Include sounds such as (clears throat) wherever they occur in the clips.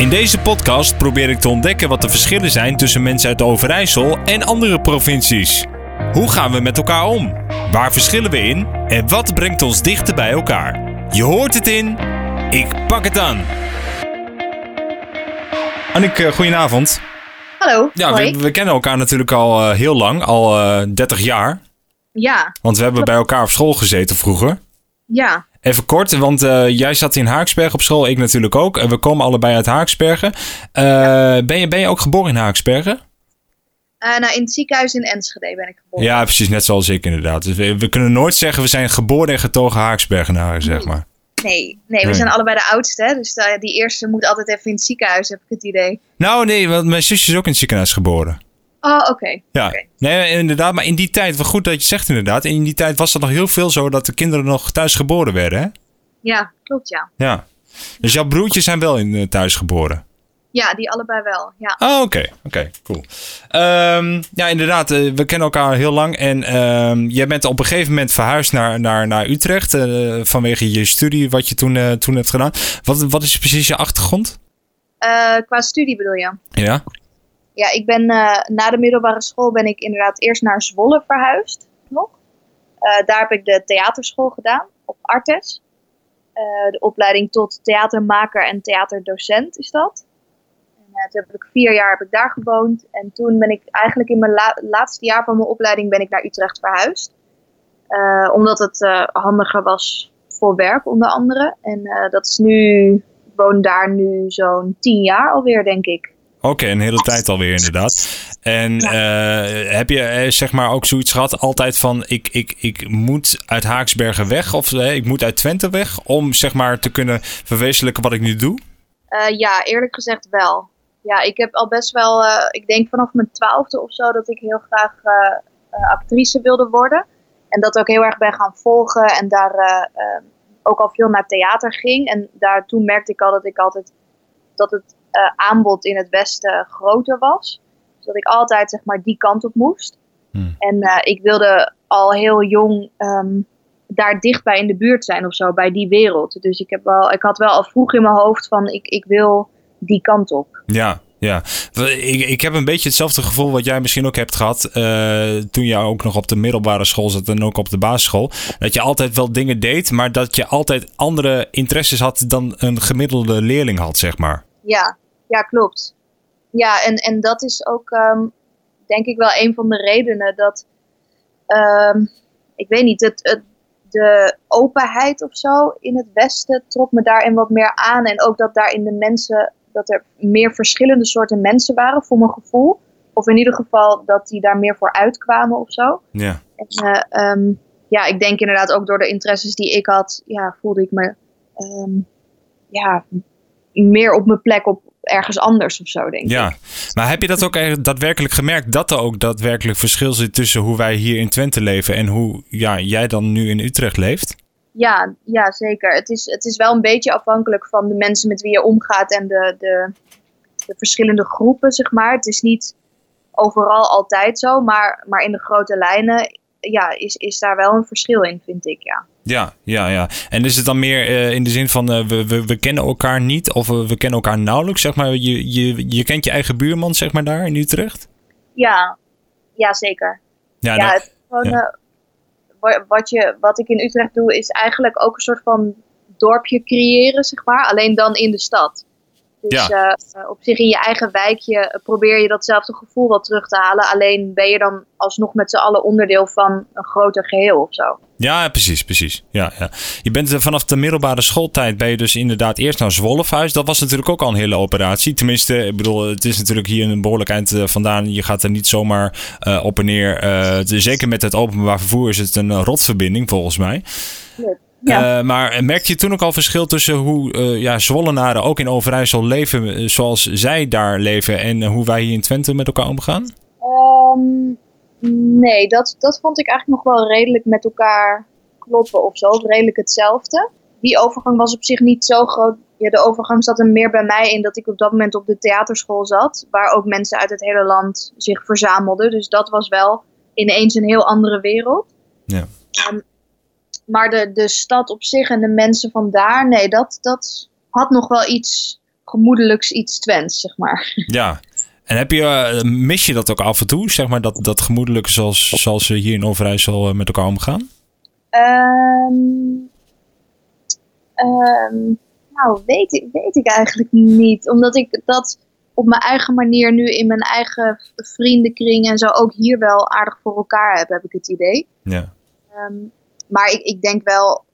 In deze podcast probeer ik te ontdekken wat de verschillen zijn tussen mensen uit Overijssel en andere provincies. Hoe gaan we met elkaar om? Waar verschillen we in? En wat brengt ons dichter bij elkaar? Je hoort het in. Ik pak het aan. Annik, eh, goedenavond. Hallo. Ja, we, we kennen elkaar natuurlijk al eh, heel lang, al eh 30 jaar. Ja, Want we hebben bij elkaar op school gezeten vroeger. ja. Even kort, want eh, jij zat in Haaksbergen op school, ik natuurlijk ook. En we komen allebei uit Haaksbergen. Eh, ben, je, ben je ook geboren in Haaksbergen? Eh, nou, in het ziekenhuis in Enschede ben ik geboren. Ja, precies, net zoals ik inderdaad. Dus we, we kunnen nooit zeggen we zijn geboren en getogen Haaksbergenaren, zeg maar. Nee, nee, we Nee. zijn allebei de oudste, dus die eerste moet altijd even in het ziekenhuis, heb ik het idee. Nou nee, want mijn zusje is ook in het ziekenhuis geboren. Oh, oké. Ja, nee, inderdaad. Maar in die tijd, wel goed dat je zegt inderdaad. In die tijd was het nog heel veel zo dat de kinderen nog thuis geboren werden, hè? Ja, klopt, ja. Ja. Dus jouw broertjes zijn wel in eh, thuis geboren? Ja, die allebei wel, ja. Oh, oké. Oké, cool. Ehm, ja, inderdaad. eh, we kennen elkaar heel lang. En ehm, jij bent op een gegeven moment verhuisd naar, naar, naar Utrecht. eh, vanwege je studie wat je toen, toen hebt gedaan. Wat, wat is precies je achtergrond? Qua studie bedoel je? Ja. Ja, ik ben eh, na de middelbare school ben ik inderdaad eerst naar Zwolle verhuisd, nog. Eh, daar heb ik de theaterschool gedaan, op Artes. Eh, de opleiding tot theatermaker en theaterdocent is dat. En, toen heb ik vier jaar heb ik daar gewoond. En toen ben ik eigenlijk in mijn la- laatste jaar van mijn opleiding ben ik naar Utrecht verhuisd. Omdat het handiger was voor werk onder andere. En dat is nu, ik woon daar nu zo'n tien jaar alweer denk ik. Oké, een hele tijd alweer inderdaad. En eh, heb je eh, zeg maar ook zoiets gehad altijd van ik, ik, ik moet uit Haaksbergen weg of eh, ik moet uit Twente weg om zeg maar te kunnen verwezenlijken wat ik nu doe? Ja, eerlijk gezegd wel. Ja, ik heb al best wel, ik denk vanaf mijn twaalfde of zo, dat ik heel graag actrice wilde worden. En dat ook heel erg ben gaan volgen en daar ook al veel naar theater ging. En daar, toen merkte ik al dat ik altijd, dat het eh, aanbod in het Westen groter was. Dus dat ik altijd zeg maar die kant op moest. Hmm. En eh, ik wilde al heel jong ehm, daar dichtbij in de buurt zijn of zo, bij die wereld. Dus ik, heb wel, ik had wel al vroeg in mijn hoofd van ik, ik wil die kant op. Ja, ja. Ik, ik heb een beetje hetzelfde gevoel wat jij misschien ook hebt gehad eh, toen je ook nog op de middelbare school zat en ook op de basisschool. Dat je altijd wel dingen deed, maar dat je altijd andere interesses had dan een gemiddelde leerling had, zeg maar. Ja, ja klopt. Ja, en, en dat is ook ehm, denk ik wel een van de redenen dat, ehm, ik weet niet, het, het, de openheid of zo in het Westen trok me daarin wat meer aan. En ook dat daarin de mensen, dat er meer verschillende soorten mensen waren voor mijn gevoel. Of in ieder geval dat die daar meer voor uitkwamen of zo. Ja. En, eh, ehm, ja, ik denk inderdaad ook door de interesses die ik had, ja, voelde ik me ja, meer op mijn plek op ergens anders of zo, denk ik. Ja, maar heb je dat ook daadwerkelijk gemerkt? Dat er ook daadwerkelijk verschil zit tussen hoe wij hier in Twente leven en hoe ja, jij dan nu in Utrecht leeft? Ja, ja, zeker. Het is, het is wel een beetje afhankelijk van de mensen met wie je omgaat en de, de, de verschillende groepen, zeg maar. Het is niet overal altijd zo, maar, maar in de grote lijnen ja, is, is daar wel een verschil in, vind ik, ja. Ja, ja, ja. En is het dan meer eh, in de zin van eh, we, we, we kennen elkaar niet of we, we kennen elkaar nauwelijks? Zeg maar, je, je, je kent je eigen buurman, zeg maar, daar in Utrecht? Ja, ja zeker. Ja, Ja, nou, het gewoon, ja. eh, wat, je, wat ik in Utrecht doe, is eigenlijk ook een soort van dorpje creëren, zeg maar. Alleen dan in de stad. Dus Ja. eh, op zich in je eigen wijkje eh, probeer je datzelfde gevoel wel terug te halen. Alleen ben je dan alsnog met z'n allen onderdeel van een groter geheel of zo. ja, precies, precies. Ja, ja. Je bent eh, vanaf de middelbare schooltijd ben je dus inderdaad eerst naar Zwolle verhuisd. Dat was natuurlijk ook al een hele operatie. Tenminste, ik bedoel, het is natuurlijk hier een behoorlijk eind vandaan. Je gaat er niet zomaar op en neer. Zeker met het openbaar vervoer is het een rotverbinding volgens mij. Ja. Eh, maar merk je toen ook al verschil tussen hoe eh ja, Zwollenaren ook in Overijssel leven eh, zoals zij daar leven en hoe wij hier in Twente met elkaar omgaan? Ehm, nee, dat, dat vond ik eigenlijk nog wel redelijk met elkaar kloppen of zo. Of redelijk hetzelfde. Die overgang was op zich niet zo groot. Ja, de overgang zat er meer bij mij in dat ik op dat moment op de theaterschool zat. Waar ook mensen uit het hele land zich verzamelden. Dus dat was wel ineens een heel andere wereld. Ja. Ehm, maar de, de stad op zich en de mensen van daar, nee, dat, dat had nog wel iets gemoedelijks iets Twents, zeg maar. Ja, en heb je, eh, mis je dat ook af en toe, zeg maar, dat, dat gemoedelijk zoals, zoals ze hier in Overijssel uh, met elkaar omgaan? Um, um, nou, weet ik, weet ik eigenlijk niet. Omdat ik dat op mijn eigen manier nu in mijn eigen vriendenkring en zo ook hier wel aardig voor elkaar heb, heb ik het idee. Ja. Um, maar ik, ik denk wel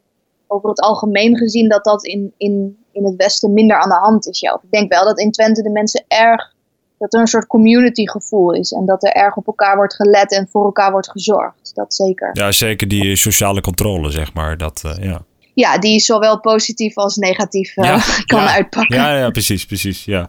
over het algemeen gezien dat dat in, in, in het Westen minder aan de hand is. Ja. Ik denk wel dat in Twente de mensen erg, dat er een soort community gevoel is. En dat er erg op elkaar wordt gelet en voor elkaar wordt gezorgd. Dat zeker. Ja, zeker die sociale controle, zeg maar. Dat, uh, ja ja, die zowel positief als negatief uh, ja, (laughs) kan ja, uitpakken. Ja, ja, precies, precies. Ja.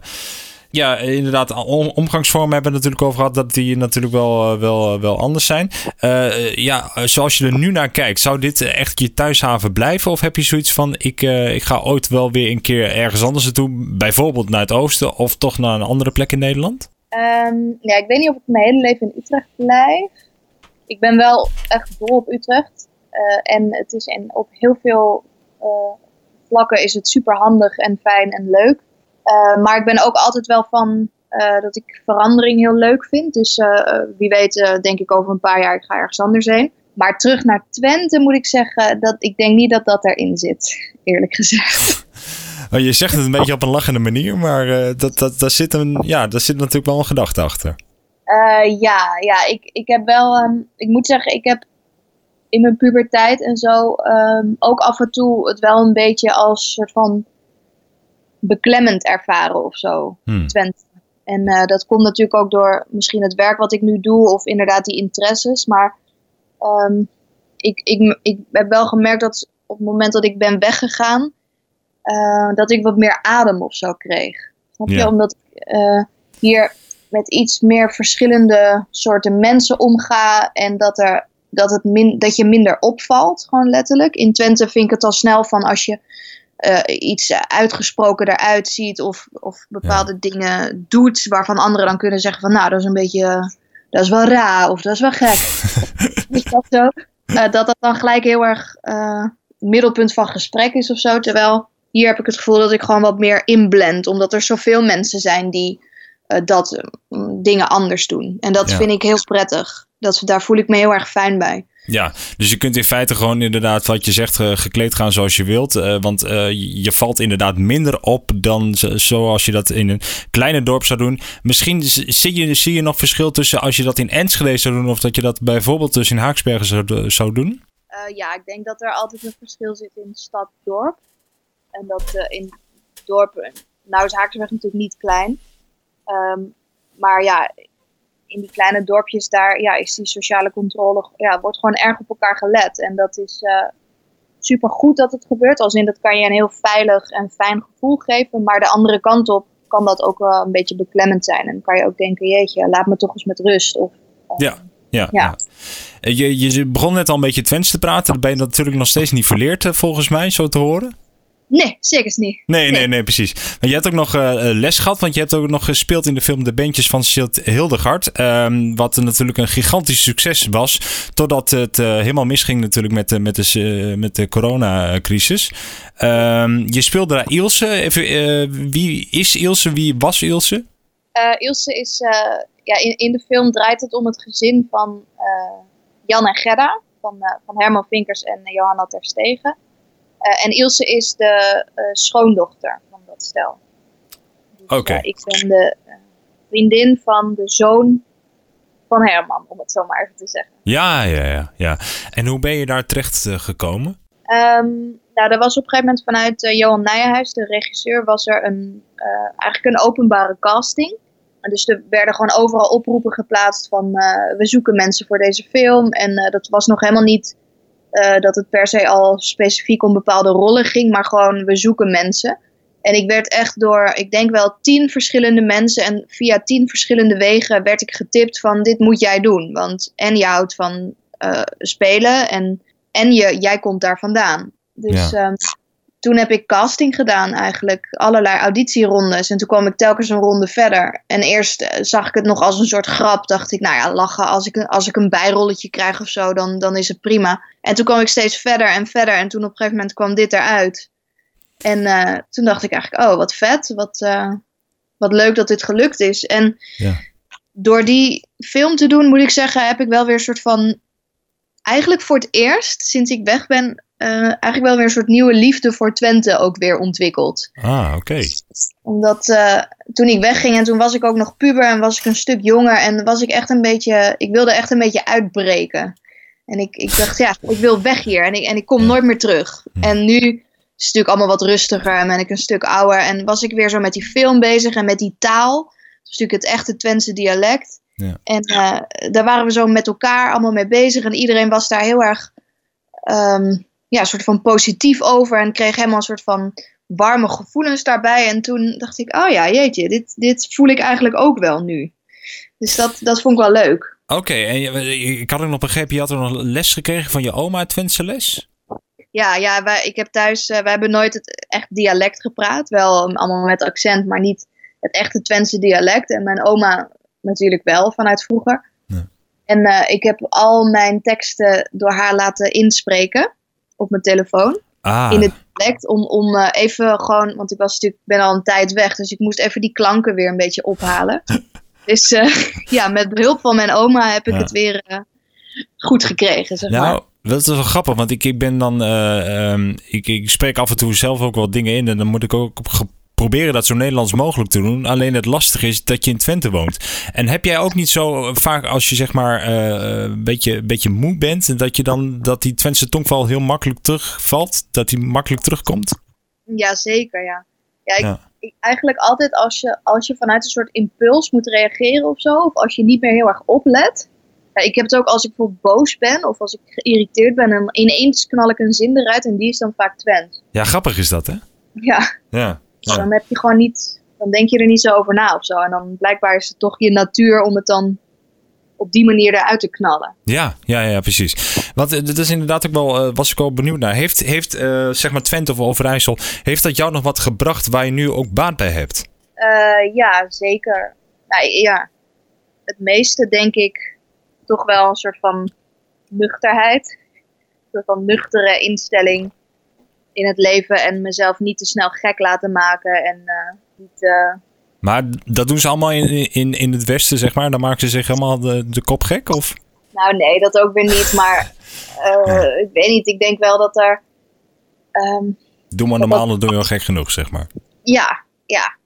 Ja, inderdaad. Om, omgangsvormen hebben we natuurlijk over gehad dat die natuurlijk wel, wel, wel anders zijn. Uh, ja, zoals je er nu naar kijkt, zou dit echt je thuishaven blijven? Of heb je zoiets van: ik, ik ga ooit wel weer een keer ergens anders naartoe, bijvoorbeeld naar het oosten of toch naar een andere plek in Nederland? Um, ja, ik weet niet of ik mijn hele leven in Utrecht blijf. Ik ben wel echt dol op Utrecht. En het is en op heel veel vlakken is het super handig en fijn en leuk. Uh, maar ik ben ook altijd wel van dat ik verandering heel leuk vind. Dus wie weet, denk ik over een paar jaar, ik ga ergens anders heen. Maar terug naar Twente moet ik zeggen, dat ik denk niet dat dat erin zit, eerlijk gezegd. (laughs) Oh, je zegt het een beetje op een lachende manier, maar uh, dat, dat, daar, zit een, ja, daar zit natuurlijk wel een gedachte achter. Uh, ja, ja ik, ik heb wel, um, ik moet zeggen, ik heb in mijn puberteit en zo um, ook af en toe het wel een beetje als soort van beklemmend ervaren of zo. Hmm. Twente. En uh, dat komt natuurlijk ook door misschien het werk wat ik nu doe of inderdaad die interesses. Maar um, ik, ik, ik heb wel gemerkt dat op het moment dat ik ben weggegaan, uh, dat ik wat meer adem of zo kreeg. Snap je? Ja. Omdat ik uh, hier met iets meer verschillende soorten mensen omga en dat er dat, het min, dat je minder opvalt, gewoon letterlijk. In Twente vind ik het al snel van als je uh, iets uitgesproken eruit ziet of, of bepaalde ja. dingen doet waarvan anderen dan kunnen zeggen van nou dat is een beetje, dat is wel raar of dat is wel gek. (laughs) is dat zo? Uh, dat dat dan gelijk heel erg uh, middelpunt van gesprek is of zo. Terwijl hier heb ik het gevoel dat ik gewoon wat meer inblend, omdat er zoveel mensen zijn die dat dingen anders doen. En dat ja. vind ik heel prettig dat, daar voel ik me heel erg fijn bij. Ja, dus je kunt in feite gewoon inderdaad wat je zegt gekleed gaan zoals je wilt. Uh, want uh, je valt inderdaad minder op dan zoals je dat in een kleine dorp zou doen. Misschien zie je, zie je nog verschil tussen als je dat in Enschede zou doen of dat je dat bijvoorbeeld dus in Haaksbergen zou, zou doen? Ja, ik denk dat er altijd een verschil zit in stad-dorp. En dat in dorpen, nou is Haaksbergen natuurlijk niet klein. Um, maar ja, in die kleine dorpjes daar ja, is die sociale controle, ja, wordt gewoon erg op elkaar gelet. En dat is uh, super goed dat het gebeurt. Als in dat kan je een heel veilig en fijn gevoel geven. Maar de andere kant op kan dat ook wel een beetje beklemmend zijn. En dan kan je ook denken, jeetje, laat me toch eens met rust. Of, uh, ja. Ja, ja. ja. Je, je begon net al een beetje Twents te praten. Dan ben je natuurlijk nog steeds niet verleerd, eh, volgens mij, zo te horen. Nee, zeker niet. Nee, nee, nee, precies. Maar je hebt ook nog uh, les gehad, want je hebt ook nog gespeeld in de film De Bandjes van Silt Hildegard. Um, wat natuurlijk een gigantisch succes was, totdat het uh, helemaal misging natuurlijk met de, met de, uh, met de coronacrisis. Um, je speelde daar Ilse. Even, wie is Ilse? Wie was Ilse? Ilse is, ja, in, in de film draait het om het gezin van Jan en Gerda, van, van Herman Vinkers en Johanna Terstegen. Uh, en Ilse is de uh, schoondochter van dat stel. Dus, Oké. Okay. Uh, ik ben de vriendin van de zoon van Herman, om het zo maar even te zeggen. Ja, ja, ja. ja. En hoe ben je daar terecht gekomen? Um, nou, er was op een gegeven moment vanuit Johan Nijenhuis, de regisseur, was er een, eigenlijk een openbare casting. En dus er werden gewoon overal oproepen geplaatst van we zoeken mensen voor deze film. En dat was nog helemaal niet uh, dat het per se al specifiek om bepaalde rollen ging, maar gewoon we zoeken mensen. En ik werd echt door, ik denk wel tien verschillende mensen en via tien verschillende wegen werd ik getipt van dit moet jij doen. Want en je houdt van uh, spelen en, en je, jij komt daar vandaan. Dus ja. um, toen heb ik casting gedaan eigenlijk, allerlei auditierondes. En toen kwam ik telkens een ronde verder. En eerst uh, zag ik het nog als een soort grap. Dacht ik, nou ja, lachen, als ik, als ik een bijrolletje krijg of zo, dan, dan is het prima. En toen kwam ik steeds verder en verder. En toen op een gegeven moment kwam dit eruit. En uh, toen dacht ik eigenlijk, oh, wat vet. Wat, uh, wat leuk dat dit gelukt is. En ja. door die film te doen, moet ik zeggen, heb ik wel weer een soort van. Eigenlijk voor het eerst, sinds ik weg ben, uh, eigenlijk wel weer een soort nieuwe liefde voor Twente ook weer ontwikkeld. Ah, oké. Omdat uh, toen ik wegging en toen was ik ook nog puber en was ik een stuk jonger en was ik echt een beetje, ik wilde echt een beetje uitbreken. En ik, ik dacht, ja, ik wil weg hier en ik, en ik kom nooit meer terug. En nu is het natuurlijk allemaal wat rustiger en ben ik een stuk ouder en was ik weer zo met die film bezig en met die taal. Dat is natuurlijk het echte Twentse dialect. Ja. En uh, daar waren we zo met elkaar allemaal mee bezig en iedereen was daar heel erg um, ja, soort van positief over en kreeg helemaal een soort van warme gevoelens daarbij. En toen dacht ik, oh ja, jeetje, dit, dit voel ik eigenlijk ook wel nu. Dus dat, dat vond ik wel leuk. Oké, okay, en ik had ook nog begrepen, je had er nog les gekregen van je oma, Twentse les? Ja, ja wij, ik heb thuis, uh, wij hebben nooit het echt dialect gepraat. Wel allemaal met accent, maar niet het echte Twentse dialect. En mijn oma natuurlijk wel, vanuit vroeger. Ja. En uh, ik heb al mijn teksten door haar laten inspreken op mijn telefoon. Ah. In het dialect. Om, om uh, even gewoon, want ik was natuurlijk, ben al een tijd weg. Dus ik moest even die klanken weer een beetje ophalen. (laughs) dus uh, ja, met behulp van mijn oma heb ik Ja. het weer goed gekregen. Zeg maar. Nou, dat is wel grappig, want ik, ik ben dan. eh, ehm, ik, ik spreek af en toe zelf ook wat dingen in. En dan moet ik ook op proberen dat zo Nederlands mogelijk te doen. Alleen het lastige is dat je in Twente woont. En heb jij ook niet zo vaak als je zeg maar eh, een beetje, een beetje moe bent. Dat je dan dat die Twentse tongval heel makkelijk terugvalt? Dat die makkelijk terugkomt? Ja, zeker, ja. Ja, ik, Ja. ik- eigenlijk altijd als je, als je vanuit een soort impuls moet reageren of zo, of als je niet meer heel erg oplet. Ja, ik heb het ook als ik bijvoorbeeld boos ben of als ik geïrriteerd ben en ineens knal ik een zin eruit en die is dan vaak Twent. Ja, grappig is dat, hè? Ja, Ja. Ja. dan heb je gewoon niet, dan denk je er niet zo over na of zo. En dan blijkbaar is het toch je natuur om het dan op die manier eruit te knallen. Ja, ja, ja, precies. Want eh, dat is inderdaad ook wel, eh, was ik wel benieuwd naar. Heeft, heeft eh, zeg maar Twente of Overijssel, heeft dat jou nog wat gebracht waar je nu ook baat bij hebt? Ja, zeker. Nou, ja, het meeste denk ik toch wel een soort van nuchterheid. Een soort van nuchtere instelling in het leven en mezelf niet te snel gek laten maken en eh, niet... eh, Maar dat doen ze allemaal in, in, in het Westen, zeg maar. Dan maken ze zich helemaal de, de kop gek, of? Nou, nee, dat ook weer niet. Maar (laughs) eh, ik weet niet. Ik denk wel dat er. ehm, Doe maar normaal, dan doe je wel gek genoeg, zeg maar. ja, ja.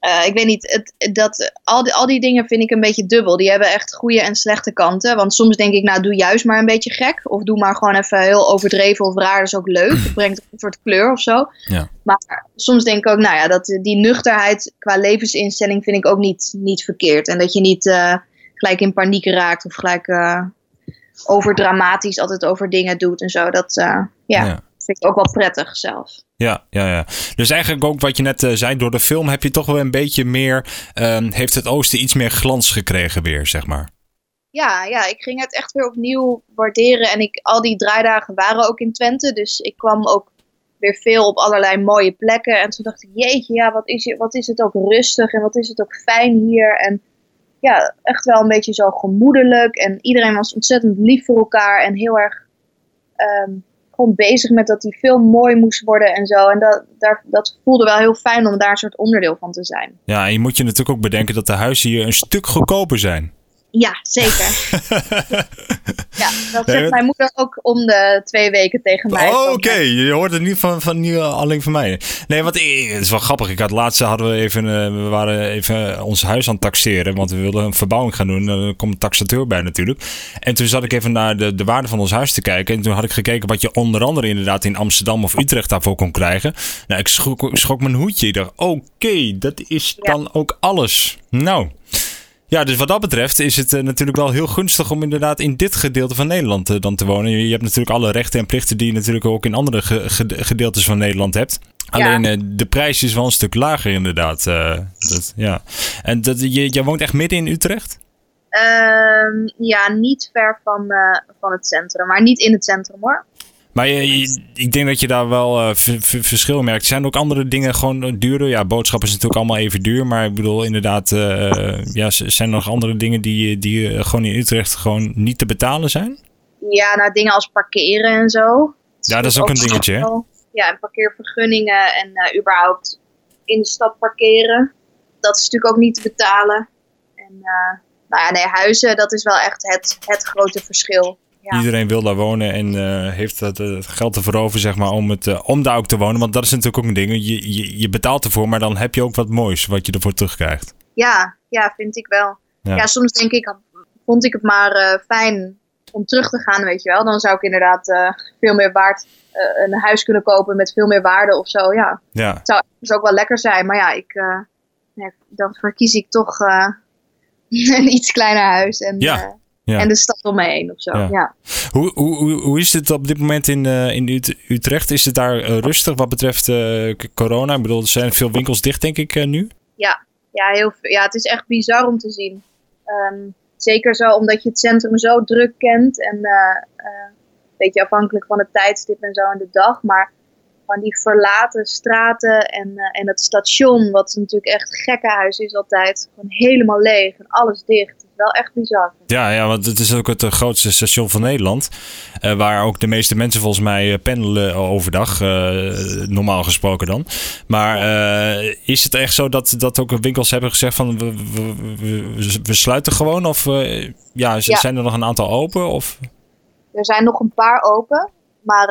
Eh, ik weet niet. Het, dat, al, die, al die dingen vind ik een beetje dubbel. Die hebben echt goede en slechte kanten. Want soms denk ik, nou, doe juist maar een beetje gek. Of doe maar gewoon even heel overdreven of raar. Dat is ook leuk. (clears throat) Het brengt een soort kleur of zo. Ja. Maar soms denk ik ook, nou ja, dat, die nuchterheid qua levensinstelling vind ik ook niet, niet verkeerd. En dat je niet eh, gelijk in paniek raakt of gelijk eh overdramatisch altijd over dingen doet en zo. Dat ja, Ja. Vind ik ook wel prettig zelf. Ja, ja, ja. Dus eigenlijk ook wat je net eh, zei, door de film heb je toch wel een beetje meer, ehm, heeft het Oosten iets meer glans gekregen weer, zeg maar. Ja, ja, ik ging het echt weer opnieuw waarderen. En ik, al die draaidagen waren ook in Twente. Dus ik kwam ook weer veel op allerlei mooie plekken. En toen dacht ik, jeetje, ja, wat is, je, wat is het ook rustig en wat is het ook fijn hier. En ja, echt wel een beetje zo gemoedelijk. En iedereen was ontzettend lief voor elkaar en heel erg ehm, gewoon bezig met dat die film mooi moest worden en zo. En dat, daar, dat voelde wel heel fijn om daar een soort onderdeel van te zijn. Ja, en je moet je natuurlijk ook bedenken dat de huizen hier een stuk goedkoper zijn. Ja, zeker. (laughs) ja, dat zegt mijn moeder ook om de twee weken tegen mij. Oh, oké. Je hoort het niet van, van niet alleen van mij. Nee, want eh, het is wel grappig. Ik had laatst hadden we even, eh, we waren even ons huis aan het taxeren, want we wilden een verbouwing gaan doen. Er komt een taxateur bij natuurlijk. En toen zat ik even naar de, de waarde van ons huis te kijken. En toen had ik gekeken wat je onder andere inderdaad in Amsterdam of Utrecht daarvoor kon krijgen. Nou, ik schrok, schrok mijn hoedje. Ik dacht, oké, dat is Ja. dan ook alles. Nou. Ja, dus wat dat betreft is het eh, natuurlijk wel heel gunstig om inderdaad in dit gedeelte van Nederland eh, dan te wonen. Je, je hebt natuurlijk alle rechten en plichten die je natuurlijk ook in andere ge- ge- gedeeltes van Nederland hebt. Alleen eh, de prijs is wel een stuk lager inderdaad. dat, ja. En dat, je, jij woont echt midden in Utrecht? Ehm, ja, niet ver van, van het centrum, maar niet in het centrum hoor. Maar je, je- ik denk dat je daar wel v- verschil merkt. Zijn er ook andere dingen gewoon duurder? Ja, boodschappen is natuurlijk allemaal even duur. Maar ik bedoel inderdaad, eh, ja, zijn er nog andere dingen die, die eh, gewoon in Utrecht gewoon niet te betalen zijn? Ja, nou dingen als parkeren en zo. Ja, dat is ook een dingetje, hè? ja, en parkeervergunningen en uh, überhaupt in de stad parkeren. Dat is natuurlijk ook niet te betalen. En uh, nou ja, nee, huizen, dat is wel echt het, het grote verschil. Ja. Iedereen wil daar wonen en uh, heeft het, het, geld ervoor over, zeg maar, om, het, om daar ook te wonen. Want dat is natuurlijk ook een ding. Je, je, je, betaalt ervoor, maar dan heb je ook wat moois wat je ervoor terugkrijgt. Ja, ja vind ik wel. Ja, ja soms denk ik, vond ik het maar fijn om terug te gaan, weet je wel. Dan zou ik inderdaad veel meer waard een huis kunnen kopen met veel meer waarde of zo. Ja, ja. Het zou dus ook wel lekker zijn. Maar ja, ik, ja, dan verkies ik toch (laughs) een iets kleiner huis. En, ja. En de stad om me heen of zo. Ja. Hoe, hoe, hoe is het op dit moment in, uh, in Utrecht? Is het daar uh, rustig wat betreft uh, corona? Ik bedoel, er zijn veel winkels dicht, denk ik, nu? Ja, ja, heel, ja, het is echt bizar om te zien. Um, Zeker zo omdat je het centrum zo druk kent en uh, een beetje afhankelijk van het tijdstip en zo in de dag. Maar van die verlaten straten en, uh, en het station, wat natuurlijk echt gekkenhuis is altijd, gewoon helemaal leeg en alles dicht wel echt bizar. Ja, ja, want het is ook het grootste station van Nederland. Uh, waar ook de meeste mensen volgens mij pendelen overdag. Uh, normaal gesproken dan. Maar uh, is het echt zo dat, dat ook winkels hebben gezegd van we, we, we, we sluiten gewoon? Of ja, ja, zijn er nog een aantal open? Of? Er zijn nog een paar open. Maar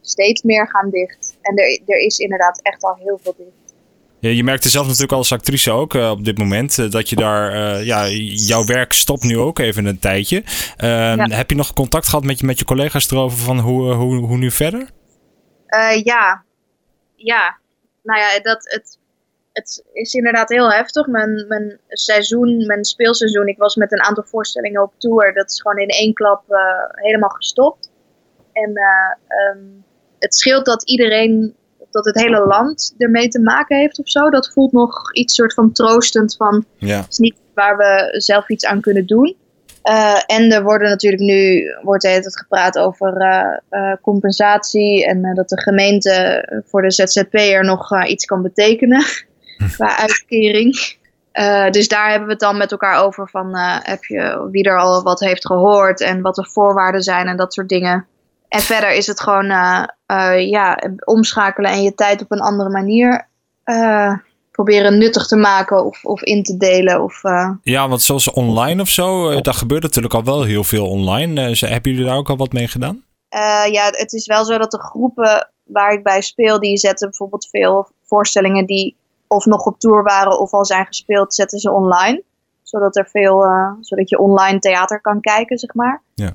steeds meer gaan dicht. En er, er is inderdaad echt al heel veel dicht. Je merkt er zelf natuurlijk als actrice ook uh, op dit moment uh, dat je daar, uh, ja, jouw werk stopt nu ook even een tijdje. Ja. Heb je nog contact gehad met je, met je collega's erover van hoe, hoe, hoe nu verder? ja, ja. Nou ja, dat, het, het is inderdaad heel heftig. Mijn, mijn seizoen, mijn speelseizoen, ik was met een aantal voorstellingen op tour. Dat is gewoon in één klap helemaal gestopt. En um, het scheelt dat iedereen dat het hele land ermee te maken heeft of zo. Dat voelt nog iets soort van troostend van ja. het is niet waar we zelf iets aan kunnen doen. Uh, en er worden natuurlijk nu wordt het gepraat over uh, uh, compensatie en dat de gemeente voor de ZZP'er nog iets kan betekenen (laughs) qua uitkering. dus daar hebben we het dan met elkaar over van heb je wie er al wat heeft gehoord en wat de voorwaarden zijn en dat soort dingen. En verder is het gewoon uh, uh, ja, omschakelen en je tijd op een andere manier uh, proberen nuttig te maken of, of in te delen. Of, Ja, want zoals online of zo, daar gebeurt natuurlijk al wel heel veel online. hebben jullie daar ook al wat mee gedaan? ja, het is wel zo dat de groepen waar ik bij speel, die zetten bijvoorbeeld veel voorstellingen die of nog op tour waren of al zijn gespeeld, zetten ze online. Zodat, er veel, zodat je online theater kan kijken, zeg maar. Ja.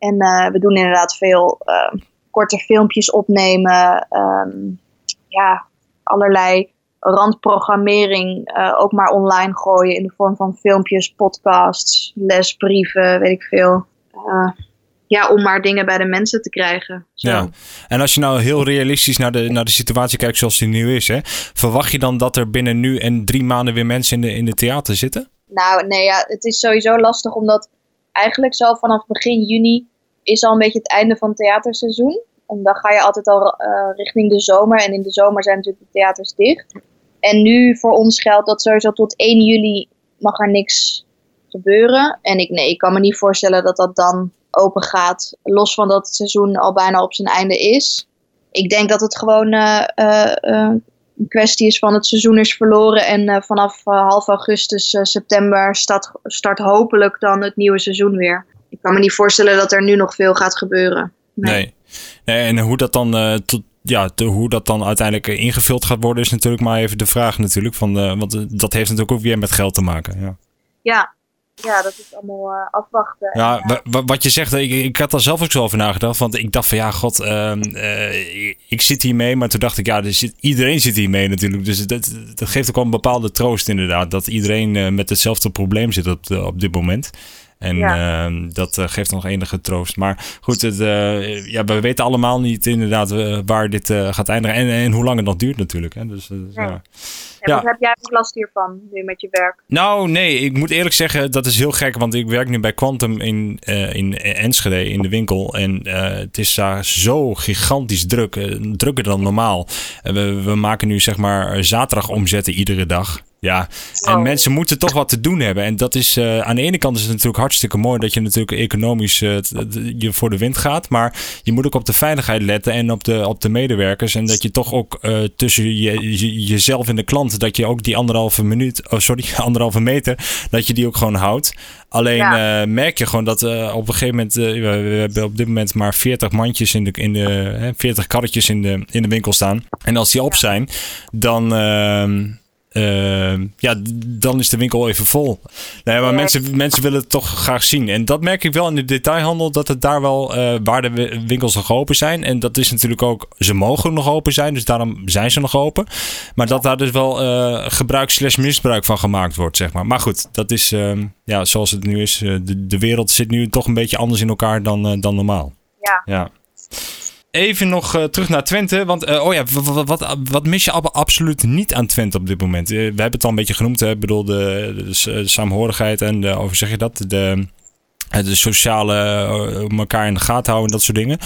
En uh, we doen inderdaad veel uh, korte filmpjes opnemen. Um, ja, allerlei randprogrammering uh, ook maar online gooien in de vorm van filmpjes, podcasts, lesbrieven, weet ik veel. ja, om maar dingen bij de mensen te krijgen. Zo. Ja, en als je nou heel realistisch naar de, naar de situatie kijkt zoals die nu is, hè, verwacht je dan dat er binnen nu en drie maanden weer mensen in de, in de theater zitten? Nou, nee, ja, het is sowieso lastig omdat eigenlijk zo vanaf begin juni is al een beetje het einde van het theaterseizoen. En dan ga je altijd al uh, richting de zomer. En in de zomer zijn natuurlijk de theaters dicht. En nu voor ons geldt dat sowieso tot 1 juli mag er niks gebeuren. En ik, nee, ik kan me niet voorstellen dat dat dan open gaat. Los van dat het seizoen al bijna op zijn einde is. Ik denk dat het gewoon uh, uh, een kwestie is van het seizoen is verloren. En vanaf half augustus, september start, start hopelijk dan het nieuwe seizoen weer ik kan me niet voorstellen dat er nu nog veel gaat gebeuren. Nee. nee. en hoe dat dan tot, ja, hoe dat dan uiteindelijk ingevuld gaat worden, is natuurlijk maar even de vraag natuurlijk. Van, want dat heeft natuurlijk ook weer met geld te maken. Ja, ja, ja dat is allemaal afwachten. Ja, wat je zegt, ik, ik had daar zelf ook zo over nagedacht. Want ik dacht van ja, god, ehm, ik zit hier mee. Maar toen dacht ik, ja, zit, iedereen zit hier mee natuurlijk. Dus dat, dat geeft ook wel een bepaalde troost inderdaad. Dat iedereen met hetzelfde probleem zit op, op dit moment. En ja. uh, dat uh, geeft nog enige troost. Maar goed, het, uh, ja, we weten allemaal niet inderdaad uh, waar dit gaat eindigen. En, en hoe lang het nog duurt natuurlijk. Hè. Dus, dus ja. ja. Ja. heb jij ook last hiervan, nu met je werk? Nou, nee, ik moet eerlijk zeggen, dat is heel gek. Want ik werk nu bij Quantum in, in Enschede, in de winkel. En het is daar zo gigantisch druk. drukker dan normaal. we, we maken nu zeg maar zaterdag omzetten iedere dag. Ja, en Oh. mensen moeten toch wat te doen hebben. En dat is eh, aan de ene kant is het natuurlijk hartstikke mooi dat je natuurlijk economisch eh, je voor de wind gaat. Maar je moet ook op de veiligheid letten en op de, op de medewerkers. En dat je toch ook eh, tussen je, je- jezelf en de klant, dat je ook die anderhalve minuut, oh sorry, (laughs) anderhalve meter, dat je die ook gewoon houdt. Alleen merk je gewoon dat op een gegeven moment, we, hebben op dit moment maar 40 mandjes in de, in de hè, 40 karretjes in de, in de winkel staan. En als die op zijn, dan. Ehm, ja, dan is de winkel even vol. Nee, maar Ja. mensen, mensen willen het toch graag zien. En dat merk ik wel in de detailhandel, dat het daar wel eh, waar de wi- winkels nog open zijn. En dat is natuurlijk ook, ze mogen nog open zijn, dus daarom zijn ze nog open. Maar dat daar dus wel eh, gebruik slash misbruik van gemaakt wordt, zeg maar. Maar goed, dat is ehm, ja, zoals het nu is. eh, de, de wereld zit nu toch een beetje anders in elkaar dan, dan normaal. Ja. Ja. Even nog eh, terug naar Twente. Want, eh, oh ja, wat, wat mis je ab- absoluut niet aan Twente op dit moment? Eh, we hebben het al een beetje genoemd. Hè? Ik bedoel, de, de, s- de saamhorigheid en de, hoe zeg je dat? De, de sociale elkaar in de gaten houden en dat soort dingen.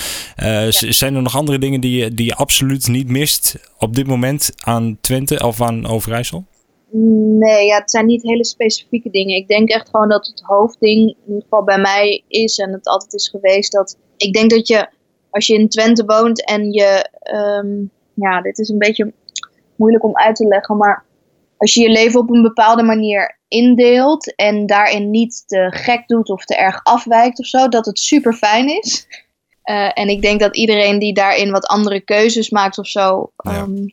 Zijn er nog andere dingen die je, die je absoluut niet mist op dit moment aan Twente of aan Overijssel? Nee, ja, het zijn niet hele specifieke dingen. Ik denk echt gewoon dat het hoofdding, in ieder geval bij mij, is en het altijd is geweest. Dat ik denk dat je, als je in Twente woont en je, ehm, ja, dit is een beetje moeilijk om uit te leggen, maar als je je leven op een bepaalde manier indeelt en daarin niet te gek doet of te erg afwijkt of zo, dat het super fijn is. Eh, en ik denk dat iedereen die daarin wat andere keuzes maakt of zo, Ja. ehm,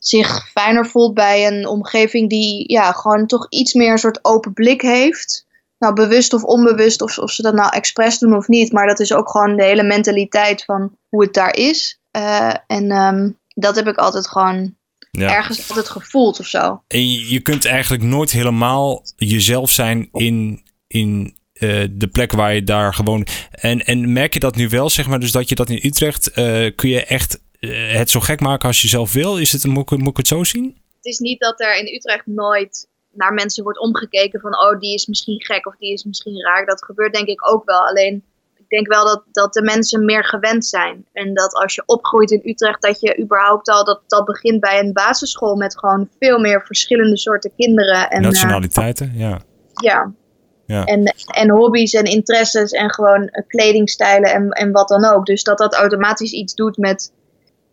zich fijner voelt bij een omgeving die ja, gewoon toch iets meer een soort open blik heeft. Nou, bewust of onbewust, of, of ze dat nou expres doen of niet. Maar dat is ook gewoon de hele mentaliteit van hoe het daar is. Eh, en ehm, dat heb ik altijd gewoon Ja. ergens altijd gevoeld of zo. En je kunt eigenlijk nooit helemaal jezelf zijn in, in eh, de plek waar je daar gewoon. En, en merk je dat nu wel, zeg maar, dus dat je dat in Utrecht eh, kun je echt het zo gek maken als je zelf wil? Is het, moet, moet ik het zo zien? Het is niet dat er in Utrecht nooit naar mensen wordt omgekeken van oh, die is misschien gek of die is misschien raar. Dat gebeurt denk ik ook wel. Alleen ik denk wel dat, dat de mensen meer gewend zijn. En dat als je opgroeit in Utrecht, dat je überhaupt al, dat, dat begint bij een basisschool met gewoon veel meer verschillende soorten kinderen. En, eh, Nationaliteiten, ja. ja. Ja. En, en hobby's en interesses en gewoon eh, kledingstijlen en, en wat dan ook. Dus dat dat automatisch iets doet met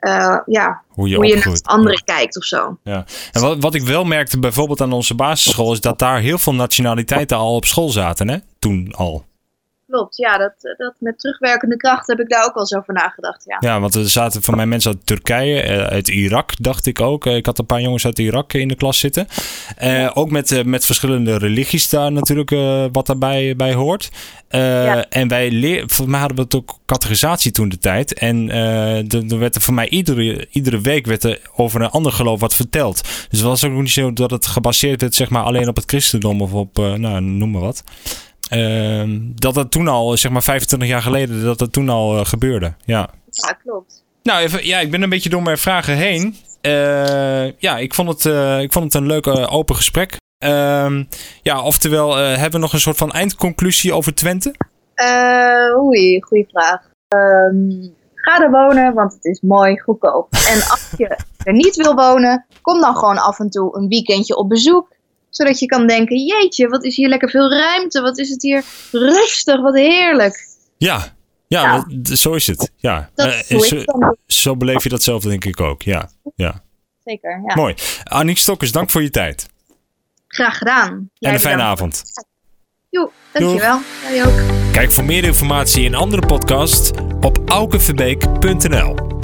eh, ja, Hoe je hoe je naar anderen kijkt of zo. En wat, wat ik wel merkte bijvoorbeeld aan onze basisschool is dat daar heel veel nationaliteiten al op school zaten, hè? Toen al. Klopt, ja, dat, dat met terugwerkende kracht heb ik daar ook wel eens over nagedacht. Ja. Ja, want er zaten van mij mensen uit Turkije, eh, uit Irak, dacht ik ook. Eh, Ik had een paar jongens uit Irak in de klas zitten. Eh, ook met, met verschillende religies daar natuurlijk, wat daarbij bij hoort. Ja. En wij leer, voor mij hadden we het ook categorisatie toen de tijd. En er werd er voor mij iedere, iedere week werd er over een ander geloof wat verteld. Dus het was ook niet zo dat het gebaseerd werd zeg maar, alleen op het christendom of op, nou, noem maar wat. Ehm, dat dat toen al, zeg maar 25 jaar geleden, dat dat toen al eh, gebeurde. Ja. ja, klopt. Nou, even, ja, ik ben een beetje door mijn vragen heen. Eh, ja, ik vond, het, eh, ik vond het een leuk open gesprek. Ehm, ja, oftewel, hebben we nog een soort van eindconclusie over Twente? Oei, goede vraag. Ehm, ga er wonen, want het is mooi goedkoop. En als je er niet wil wonen, kom dan gewoon af en toe een weekendje op bezoek. Zodat je kan denken, jeetje, wat is hier lekker veel ruimte. Wat is het hier rustig, wat heerlijk. Ja, ja, zo is het. Ja. Dat Eh, zo, zo beleef je dat zelf denk ik ook. Ja, ja. zeker. Ja. mooi. Aniek Stokkers, dank voor je tijd. Graag gedaan. En een fijne avond. Joe, dankjewel. Jij ook. Kijk voor meer informatie en andere podcasts op aukeverbeek.nl.